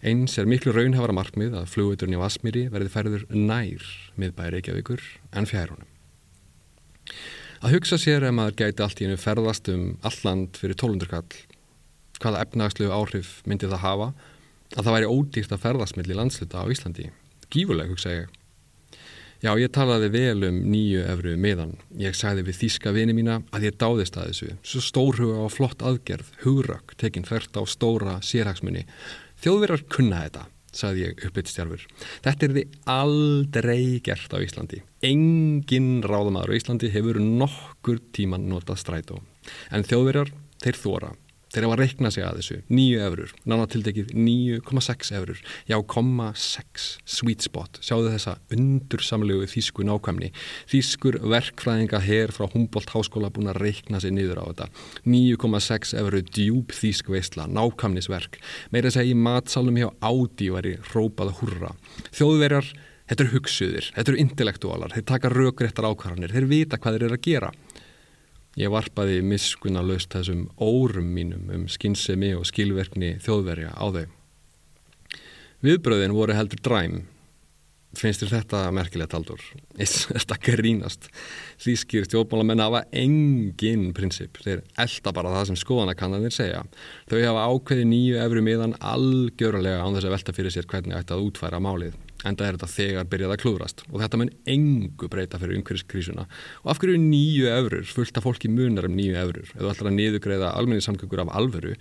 Eins er miklu raunhafara markmið að fluguturinn í Vasmíri verði ferður nær miðbæri Reykjavíkur en fjærunum. Að hugsa sér ef maður gæti allt í hennu ferðast um alland fyrir tólundurkall, hvaða efnagslu áhrif myndi það hafa, að það væri ódýrt að ferðast millir landsluta á Íslandi. Gífuleg hugsa ég. Já, ég talaði vel um nýju efru miðan. Ég sagði við þýska vini mína að ég dáðist að þessu. Svo stórhuga og flott aðgerð, hugrak, tekinn þvert á stóra sérhagsmunni. Þjóðverðar kunna þetta, sagði ég uppbyttstjárfur. Þetta er því aldrei gert á Íslandi. Engin ráðamadur á Íslandi hefur nokkur tíman notað strætó. En þjóðverðar, þeir þóra. Þeir hafa reiknað sig að þessu, nýju efurur, nána tildekið 9,6 efurur, já, 0,6 sweet spot, sjáðu þessa undursamlegu þýsku nákvæmni, þýskur verkfræðinga hér frá Humboldt háskóla búin að reikna sig niður á þetta, 9,6 efurur djúb þýsk veistla, nákvæmnisverk, meira að segja í matsalum hjá Audi væri rópaða hurra, þjóðverjar, þetta eru hugsuðir, þetta eru intellektualar, þeir taka rökréttar ákvarðanir, þeir vita hvað þeir eru að gera. Ég varpaði miskuna löst þessum órum mínum um skinnsemi og skilverkni þjóðverja á þau. Viðbröðin voru heldur dræm. Finnst þér þetta merkilegt aldur? Þetta grínast. Þýskir stjórnmálamenn hafa engin prinsip. Þeir elda bara það sem skoðanakannanir segja. Þau hafa ákveði nýju efru miðan algjörlega án þess að velta fyrir sér hvernig ætti að útfæra málið enda er þetta þegar byrjað að klúðrast. Og þetta mun engu breyta fyrir umhverfiskrísuna. Og af hverju nýju eurur, fullt af fólki munar um nýju eurur, eða að niðugreiða almenningssamgöngur af alvöru,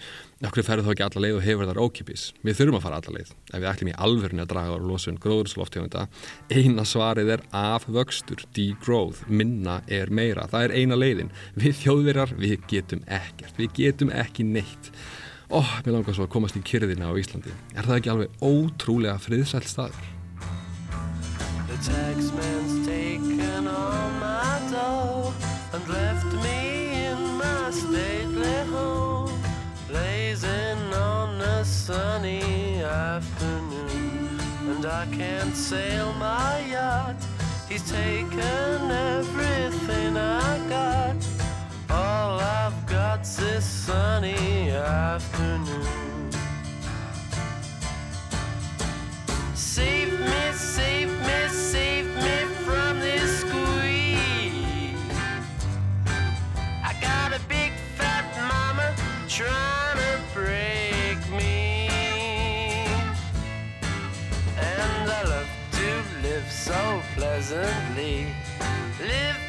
af hverju ferðu þá ekki alla leið og hefur þar ókipis, við þurfum að fara alla leið, ef við ætlum í alvörinu að draga á losun gróðursloftegunda, eina svarið er af vöxtur, degrowth, minna er meira, það er eina leiðin, við þjóðverjar, við getum ekkert, við getum ekki neitt. Ó, oh, mér langar svo að komast í kyrðina á Íslandi. Er það ekki alveg ótrúlega friðsælt staður? The taxman's taken all my dough and left me in my stately home blazing on a sunny afternoon and I can't sail my yacht He's taken everything I got. All I've got's this sunny afternoon. Save me, save me, save me from this squeeze. I got a big fat mama trying to break me. And I love to live so pleasantly. Live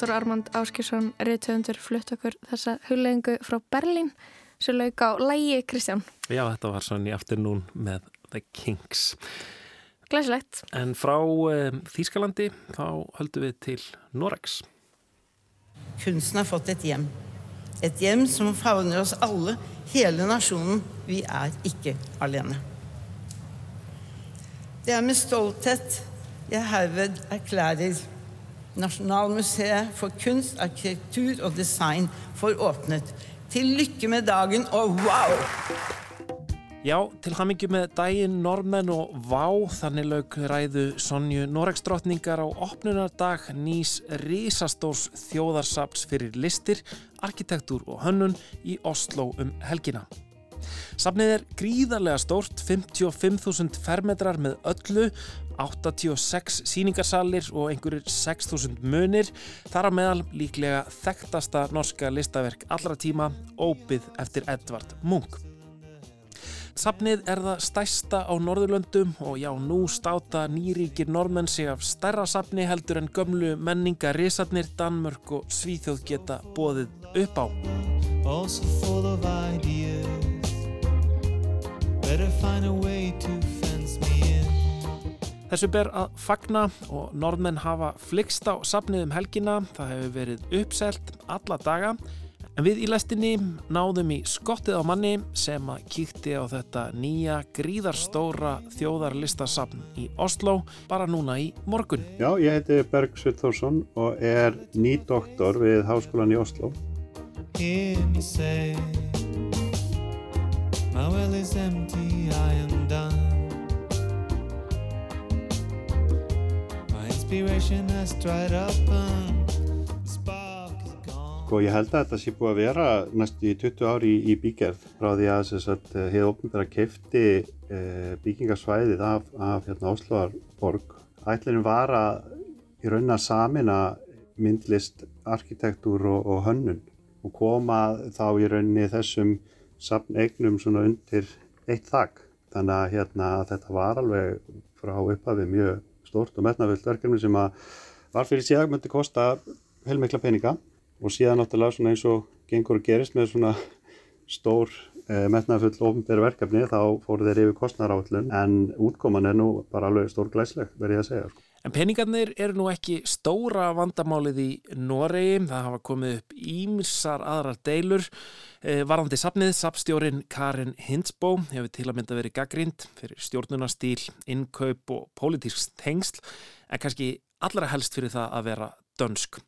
Haldur Armand Áskilsson, reytöfundur, flutt okkur þessa hullengu frá Berlín sem lauk á lægi Kristján. Já, þetta var Sunny Afternoon með The Kings. Glæsilegt. En frá um, Þýskalandi þá höldum við til Noregs. Kunsten har fått et hjem. Et hjem som favner oss alle, hele nasjonen. Vi er ikke alene. Det er med stolthet jeg herved erklærer Nasjonalmuseet for kunst, arkitektur og design for åpnet. Til lykke med dagen og wow! Já, til hamingju með daginn normenn og vá, þannig lauk ræðu Sonju Noregsdrottningar á opnunardag nýs risastórs þjóðarsaps fyrir listir, arkitektúr og hönnun í Oslo um helgina. Safnið er gríðarlega stórt, 55.000 fermetrar með öllu, 86 síningarsalir og einhverjir 6.000 munir, þar á meðal líklega þekktasta norska listaverk allra tíma, ópið eftir Edvard Munch. Safnið er það stærsta á Norðurlöndum og já, nú státa nýríkir normenn sig af stærra safni heldur en gömlu menninga risarnir Danmörk og Svíþjóð geta bóðið upp á. also full of ideas. Better find a way to. Þessu ber að fagna og norðmenn hafa flikst á safnið um helgina. Það hefur verið uppselt alla daga. En við í lestinni náðum í skottið á manni sem að kíkti á þetta nýja gríðarstóra þjóðarlistasafn í Oslo bara núna í morgun. Já, ég heiti Berg Sutþórsson og er nýdoktor við Háskólan í Oslo. Hear me say, My well is empty, I am done. Inspiration has dried up and the spark is gone. Sko ég held að þetta sé búið að vera næstu í 20 ári í, í bígerð frá því að þess að hefði ofnbæra kefti e, byggingarsvæðið af, af hérna, Osloarborg. Ætlunin var að í raun að samina myndlist, arkitektúr og, og hönnun og koma þá í rauninni þessum safneignum svona undir eitt þak. Þannig að hérna, þetta var alveg frá upphafi mjög stórt og metnafullt verkefni sem að var fyrir síðan myndi kosta heilmikla peninga og síðan náttúrulega svona eins og gengur og gerist með svona stór eh, metnaðfull ofnbæri verkefni þá fóru þeir yfir kostnarállun en útkoman er nú bara alveg stór glæsleg verið ég að segja. Sko. En peningarnir eru nú ekki stóra vandamálið í Noregi, það hafa komið upp ímsar aðrar deilur. Eh, varandi sapnið, sapstjórin Karin Hinsbó hefur til að mynda verið gaggrind fyrir stjórnunastýl, innkaup og pólitísk tengsl, en kannski allra helst fyrir það að vera dönsk.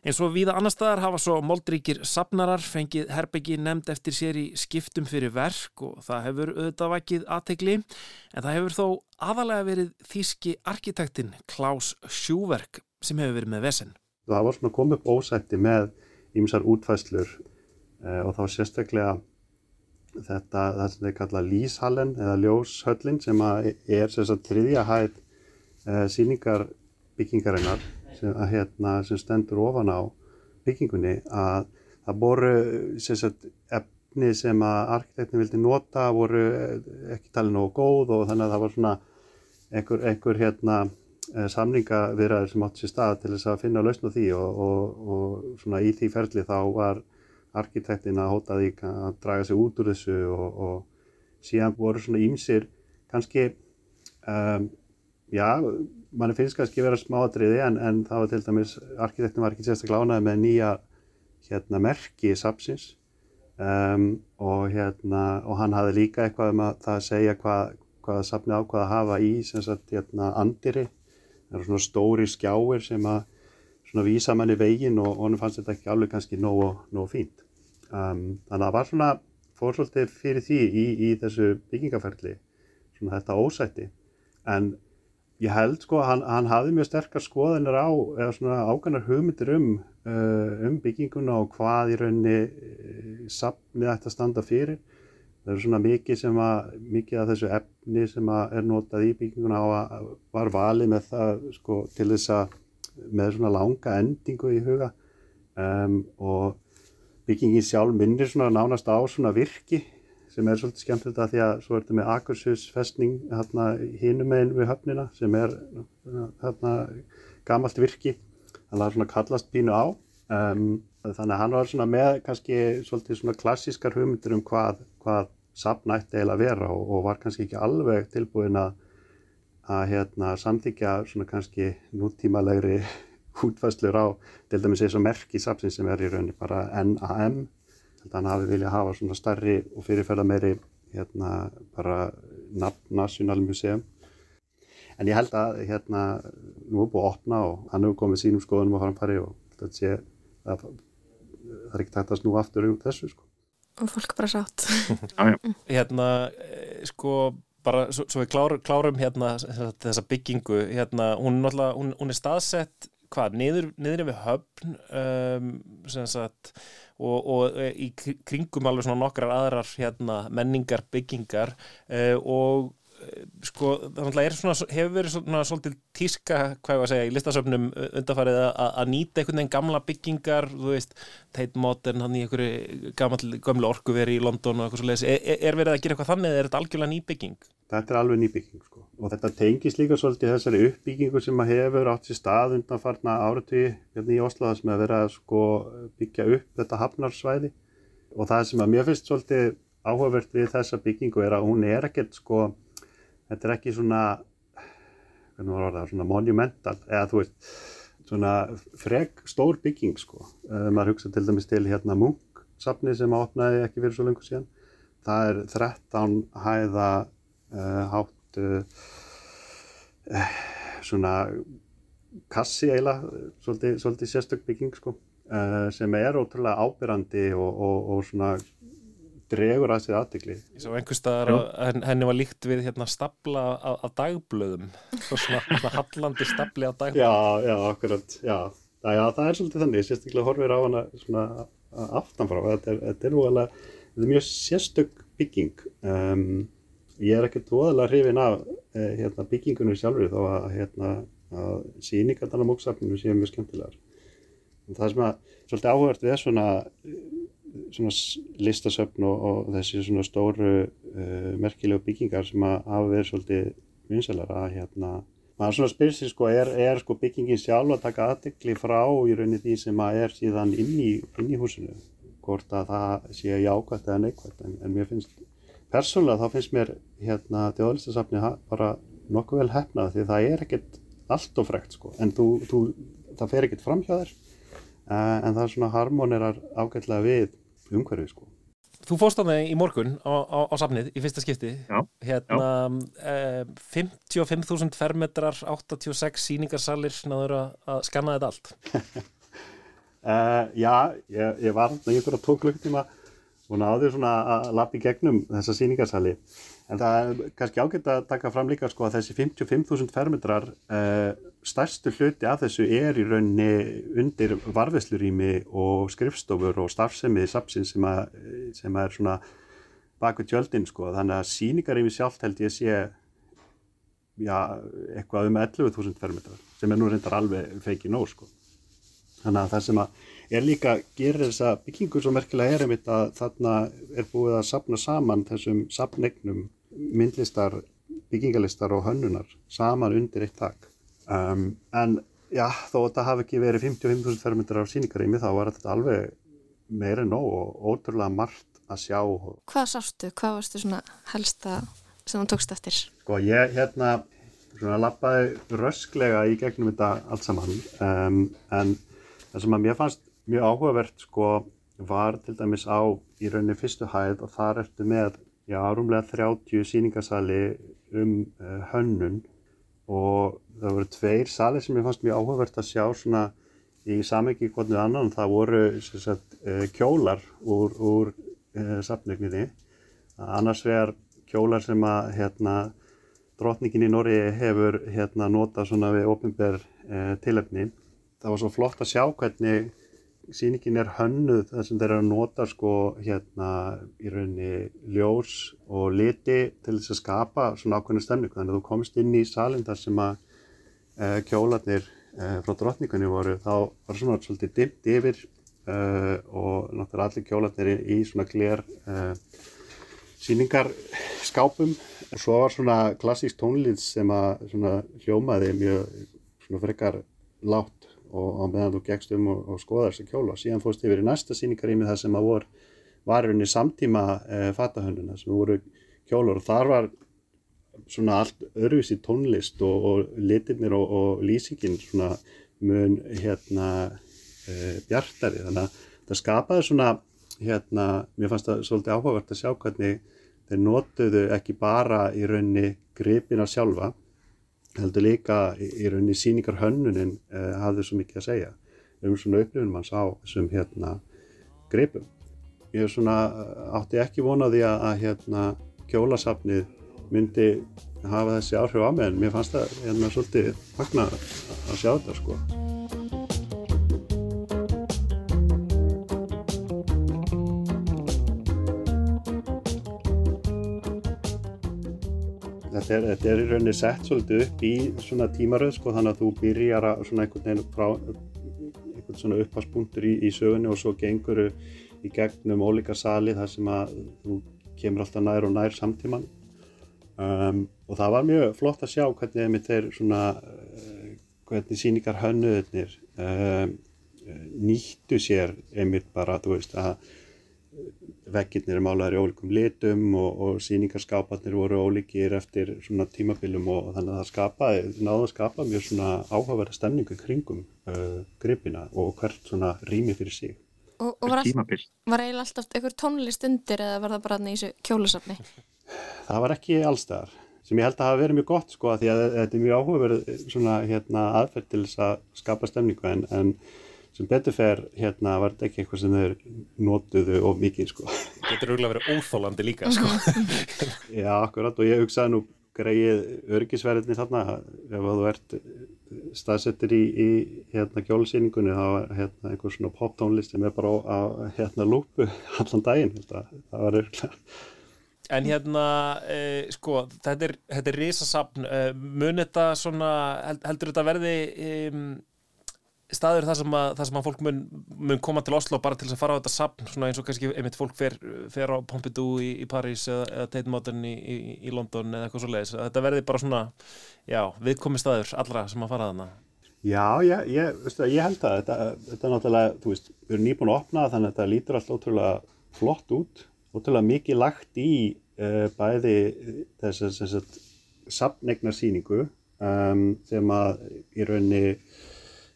En svo viða annar staðar hafa svo moldríkir sapnarar fengið herbyggi nefnd eftir sér í skiptum fyrir verk og það hefur auðvitað vakið aðtegli en það hefur þó aðalega verið þýski arkitektin Klaus Schúverk sem hefur verið með vesen. Það var svona komið upp ósætti með ýmsar útfæslur eh, og þá sérstaklega þetta það sem þeir kalla Líshallen eða Ljóshöllin sem er þess að þriðja hæð eh, síningar byggingarinnar sem, að, hérna, sem stendur ofan á byggingunni að það voru sagt, efni sem að arkitektin vildi nota voru eh, ekki talið nógu góð og þannig að það var svona einhver, einhver hérna, eh, samningavirðar sem átti sér stað til þess að finna lausn á því og, og, og svona í því ferli þá var arkitektin að hóta því að draga sig út úr þessu og, og síðan voru svona ímsir kannski um, já, mann finnst kannski vera smáatriði en, en það var til dæmis, arkitektin var ekki sérstaklega ánaði með nýja hérna, merki sapsins um, og, hérna, og hann hafði líka eitthvað um að það segja hvað, hvað sapni ákvað að hafa í sagt hérna, andiri, það eru svona stóri skjáir sem að svona vísa manni veginn og honum fannst þetta ekki alveg kannski nógu, nógu fínt. Um, þannig að það var svona fórsvöldið fyrir því í, í þessu byggingaferli, svona þetta ósætti. En ég held sko að hann, hann hafði mjög sterkar skoðanir á, eða svona ágannar hugmyndir um, uh, um bygginguna og hvað í rauninni uh, safnið ætti að standa fyrir. Það eru svona mikið sem að, mikið af þessu efni sem að er notað í bygginguna á að var valið með það sko til þess að með svona langa endingu í huga um, og byggingin sjálf minnir svona nánast á svona virki sem er svolítið skemmtilegt að því að svo er þetta með Akershus festning hérna hinum meginn við höfnina sem er hérna gamalt virki. Þannig að það svona kallast pínu á. Um, þannig að hann var svona með kannski svolítið svona klassískar hugmyndir um hvað, hvað eiginlega að vera og, og var kannski ekki alveg tilbúin að að hérna, samþykja svona kannski nútímalegri útfæslur á til dæmis eins og merki sapsins sem er í rauninni bara NAM þannig að hann hafi viljað hafa svona starri og fyrirferða meiri hérna bara National Museum en ég held að hérna nú er búið að opna og hann hefur komið sínum skoðunum á framfæri og þetta sé að það er ekki tægt að snú aftur úr þessu sko. Og fólk bara sátt. Hérna, eh, sko bara svo, svo við klár, klárum hérna þessa byggingu, hérna hún, hún, hún er staðsett hvað, niður, niður yfir höfn um, sagt, og, og í kringum alveg svona nokkrar aðrar hérna, menningar, byggingar uh, og sko, það er svona, hefur verið svona svolítið tíska, hvað ég var að segja, í listasöfnum undarfarið að nýta einhvern veginn gamla byggingar, þú veist Tate Modern, hann í einhverju gamlu orkuveri í London og eitthvað svo leiðis er, er verið að gera eitthvað þannig, eða er þetta algjörlega nýbygging? Þetta er alveg nýbygging, sko og þetta tengis líka svolítið þessari uppbyggingu sem að hefur átt sér stað undanfarna áratví hérna í Oslo sem að vera að sko byggja upp þetta hafnarsvæði og það sem að mér finnst svolítið áhugavert við þessa byggingu er að hún er ekkert sko þetta er ekki svona, hvernig var það, svona monumental, eða þú veist, svona frek stór bygging sko. Uh, maður hugsa til dæmis til hérna Munk-safni sem opnaði ekki fyrir svo lengur síðan. Það er 13 hæða hátt uh, svona kassi eiginlega, svolítið, svolítið sérstök bygging sko, uh, sem er ótrúlega ábyrrandi og, og, og svona dregur að sér aðdegli. Ég sá einhver staðar að henni var líkt við hérna stapla af, af dagblöðum svona, svona hallandi stapli af dagblöðum Já, já, akkurat, já. Það, já, það er svolítið þannig, sérstaklega horfir á hana svona aftanfrá, þetta er, þetta er þetta er mjög sérstök bygging. Um, ég er ekkert voðalega hrifin af eh, hérna, byggingunum sjálfur þó að, hérna, að síningarnar á móksafninu séu mjög skemmtilegar. En það sem að svolítið áhugast við svona svona listasöfn og, og þessi svona stóru uh, merkilegu byggingar sem að hafa verið svolítið vinsalar að hérna maður svona spyrir sig sko er, er sko byggingin sjálf að taka aðdekli frá í rauninni því sem að er síðan inn í, inn í húsinu hvort að það sé jákvæmt eða neikvæmt en, en mér finnst persónulega þá finnst mér hérna þjóðlistasafni bara nokkuð vel hefnað því það er ekkert allt og frekt sko. En þú, þú, það fer ekkert fram hjá þér. Uh, en það er svona harmonerar ágætlega við umhverfið sko. Þú fórst á það í morgun á, á, á safnið í fyrsta skipti. Já, hérna eh, 55.000 fermetrar 86 síningarsalir náður að, að skanna þetta allt. Uh, já, ég, ég var í ykkur á tók klukkutíma og náður svona að lappa í gegnum þessa síningarsali. En það er kannski ágætt að taka fram líka sko að þessi 55.000 fermetrar, uh, stærstu hluti af þessu er í rauninni undir varveslurými og skrifstofur og starfsemi sapsin sem, að, sem að er svona baku tjöldin sko. Þannig að síningarými sjálft held ég sé já, eitthvað um 11.000 fermetrar sem er nú reyndar alveg feiki nóg sko. Þannig að það sem að er líka gerir þessa byggingu svo merkilega er einmitt að þarna er búið að sapna saman þessum sapnegnum myndlistar, byggingalistar og hönnunar saman undir eitt tak. Um, en já, þó að það hafi ekki verið 55.000 fermetrar á síningarými þá var þetta alveg meira en nóg og ótrúlega margt að sjá. Hvað sástu? Hvað varstu svona helsta sem þú tókst eftir? Sko ég hérna svona lappaði rösklega í gegnum þetta allt saman um, en það sem að mér fannst mjög áhugavert sko var til dæmis á í rauninni fyrstu hæð og þar ertu með já, rúmlega 30 síningasali um uh, hönnun og það voru tveir sali sem ég fannst mjög áhugavert að sjá svona í samengi hvernig annan. Það voru sagt, uh, kjólar úr, úr uh, safnögninni annars vegar kjólar sem að hérna drotningin í Norri hefur hérna notað svona við ofinber tilefni. Það var svo flott að sjá hvernig síningin er hönnuð þar sem þeir eru að nota sko hérna í rauninni ljós og liti til þess að skapa svona ákveðna stemningu. Þannig að þú komst inn í salin þar sem að e, kjólarnir e, frá drottningunni voru þá var svona svolítið dimmt yfir e, og náttúrulega allir kjólarnir í, svona glér síningarskápum og svo var svona klassísk tónlið sem að svona hljómaði mjög svona frekar látt og á meðan þú gegst um og, og skoðar þessi kjóla. Síðan fórst yfir í næsta síningarými þar sem að vor varunni samtíma e, fatahönnuna sem voru kjólar og þar var svona allt örfis í tónlist og, og litirnir og, og lýsingin svona mun hérna e, bjartari. Þannig að það skapaði svona hérna, mér fannst það svolítið áhugavert að sjá hvernig þeir notuðu ekki bara í raunni gripina sjálfa heldur líka í, rauninni síningar hönnunin eh, hafði svo mikið að segja um svona upplifunum hans á þessum hérna greipum. Ég er svona átti ekki vonaði að, að hérna kjólasafnið myndi hafa þessi áhrif á mig en mér fannst það hérna svolítið fagna að sjá þetta sko. Þetta er, þetta er í rauninni sett svolítið upp í svona tímaröð sko þannig að þú byrjar að svona einhvern veginn frá einhvern svona uppháspunktur í, í sögunni og svo gengur í gegnum ólíka sali þar sem að þú kemur alltaf nær og nær samtíman um, og það var mjög flott að sjá hvernig þeir svona uh, hvernig síningar hönnuðurnir um, nýttu sér einmitt bara þú veist að veggirnir er málaður í ólíkum litum og, og síningarskáparnir voru ólíkir eftir svona tímabilum og þannig að það skapaði, náðu að skapa mjög svona áhugaverða stemningu kringum uh, gripina og hvert svona rými fyrir sig. Og, og var, all, tímabil. var eiginlega alltaf einhver tónlist undir eða var það bara þarna í þessu kjólusafni? Það var ekki allstaðar sem ég held að hafa verið mjög gott sko að því að þetta er mjög áhugaverð svona hérna aðferð til þess að skapa stemningu en, en sem betur fer hérna var þetta ekki eitthvað sem þeir notuðu of mikið sko. Þetta er auðvitað verið óþólandi líka sko. Já, akkurat og ég hugsaði nú greið örgisverðinni þarna ef þú ert staðsettir í, í hérna kjólusýningunni þá er hérna einhver svona poptónlist sem er bara á, hérna lúpu allan daginn þetta, það var örgulega En hérna, uh, sko, þetta er, þetta er risasafn, uh, mun þetta svona, held, heldur þetta verði um, staður þar sem, að, þar sem að fólk mun, mun koma til Oslo bara til þess að fara á þetta safn, svona eins og kannski einmitt fólk fer, fer á Pompidou í, í París eða, eða Tate Modern í, í, í London eða eitthvað svo leiðis, þetta verði bara svona, já, viðkomi staður allra sem að fara þarna. Já, ég, ég, veistu, ég held að þetta, þetta er náttúrulega, þú veist, við erum nýbúin að opna þannig að þetta lítur alltaf ótrúlega flott út, ótrúlega mikið lagt í uh, bæði þess að safnegnarsýningu um, sem að í rauninni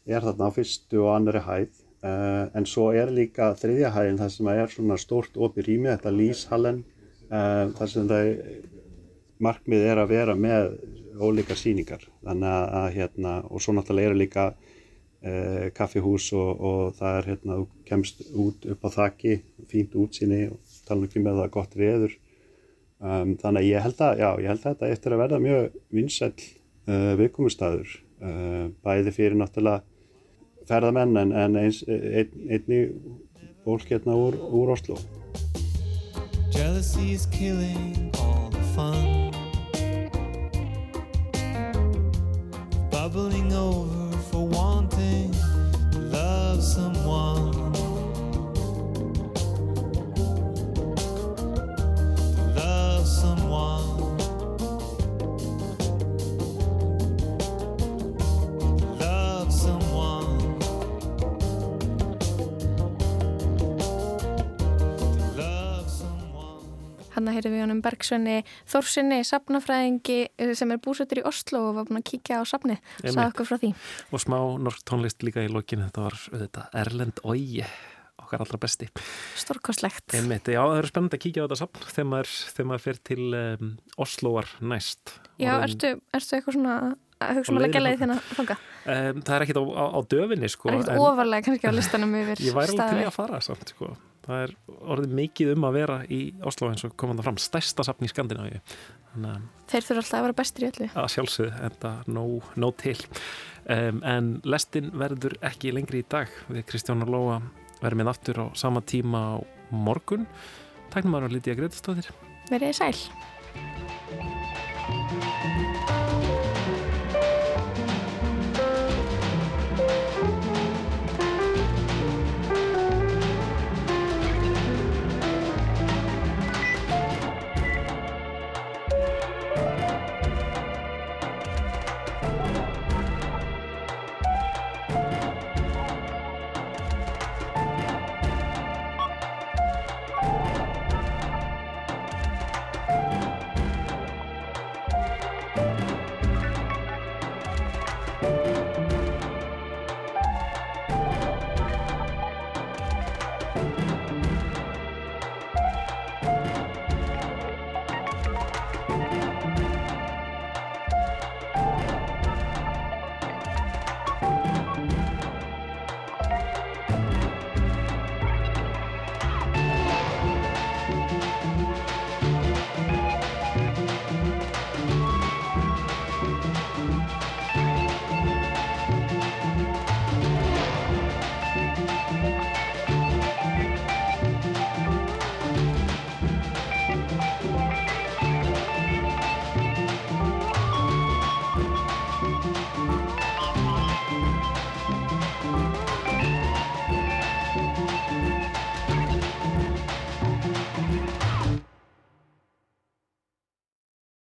er þarna á fyrstu og annari hæð. Uh, en svo er líka þriðja hæðin þar sem er svona stórt opið rými, þetta Líshallen uh, þar sem það markmið er að vera með ólíkar síningar þannig að, hérna og svo náttúrulega eru líka uh, kaffihús og, og það er hérna kemst út upp á þakki fínt útsýni og tala ekki með það gott veður. Um, þannig að ég held að, já, ég held að þetta eftir að verða mjög vinsæll uh, viðkomustæður bæði fyrir náttúrulega ferðamenn en, en eins, ein, einni fólk hérna úr, úr Oslo. Bubbling over for wanting to love someone. To love someone. Hanna heyrðum við honum Bergsvenni Þórsinni, safnafræðingi eh, sem er búsettur í Oslo og var búin að kíkja á. Sagði Einmitt. okkur frá því. Og smá norsk tónlist líka í lokinu, þetta var auðvitað Erlend Ói, okkar allra besti. Stórkostlegt. Einmitt, já, það eru spennandi að kíkja á þetta safn þegar maður, þegar maður fer til um, Osloar næst. Já, Orðin- ertu, ertu eitthvað svona að hugsa um að leggja leið þína þanga? Um, það er ekkit á, á, á döfinni, sko. Það er ekkert ofarlega kannski á listanum yfir Ég væri alveg til að fara samt, sko. Það er orðið mikið um að vera í Oslo eins og komanda fram, stærsta safn í Skandinavíu. Þeir þurfa alltaf að vera bestir í öllu. að sjálfsögðu enda nóg, nóg til. Um, en lestin verður ekki lengri í dag. Við Kristján og Lóa verðum með aftur á sama tíma á morgun. Maður að Lítiða Gretastóðir. Verið þið sæl.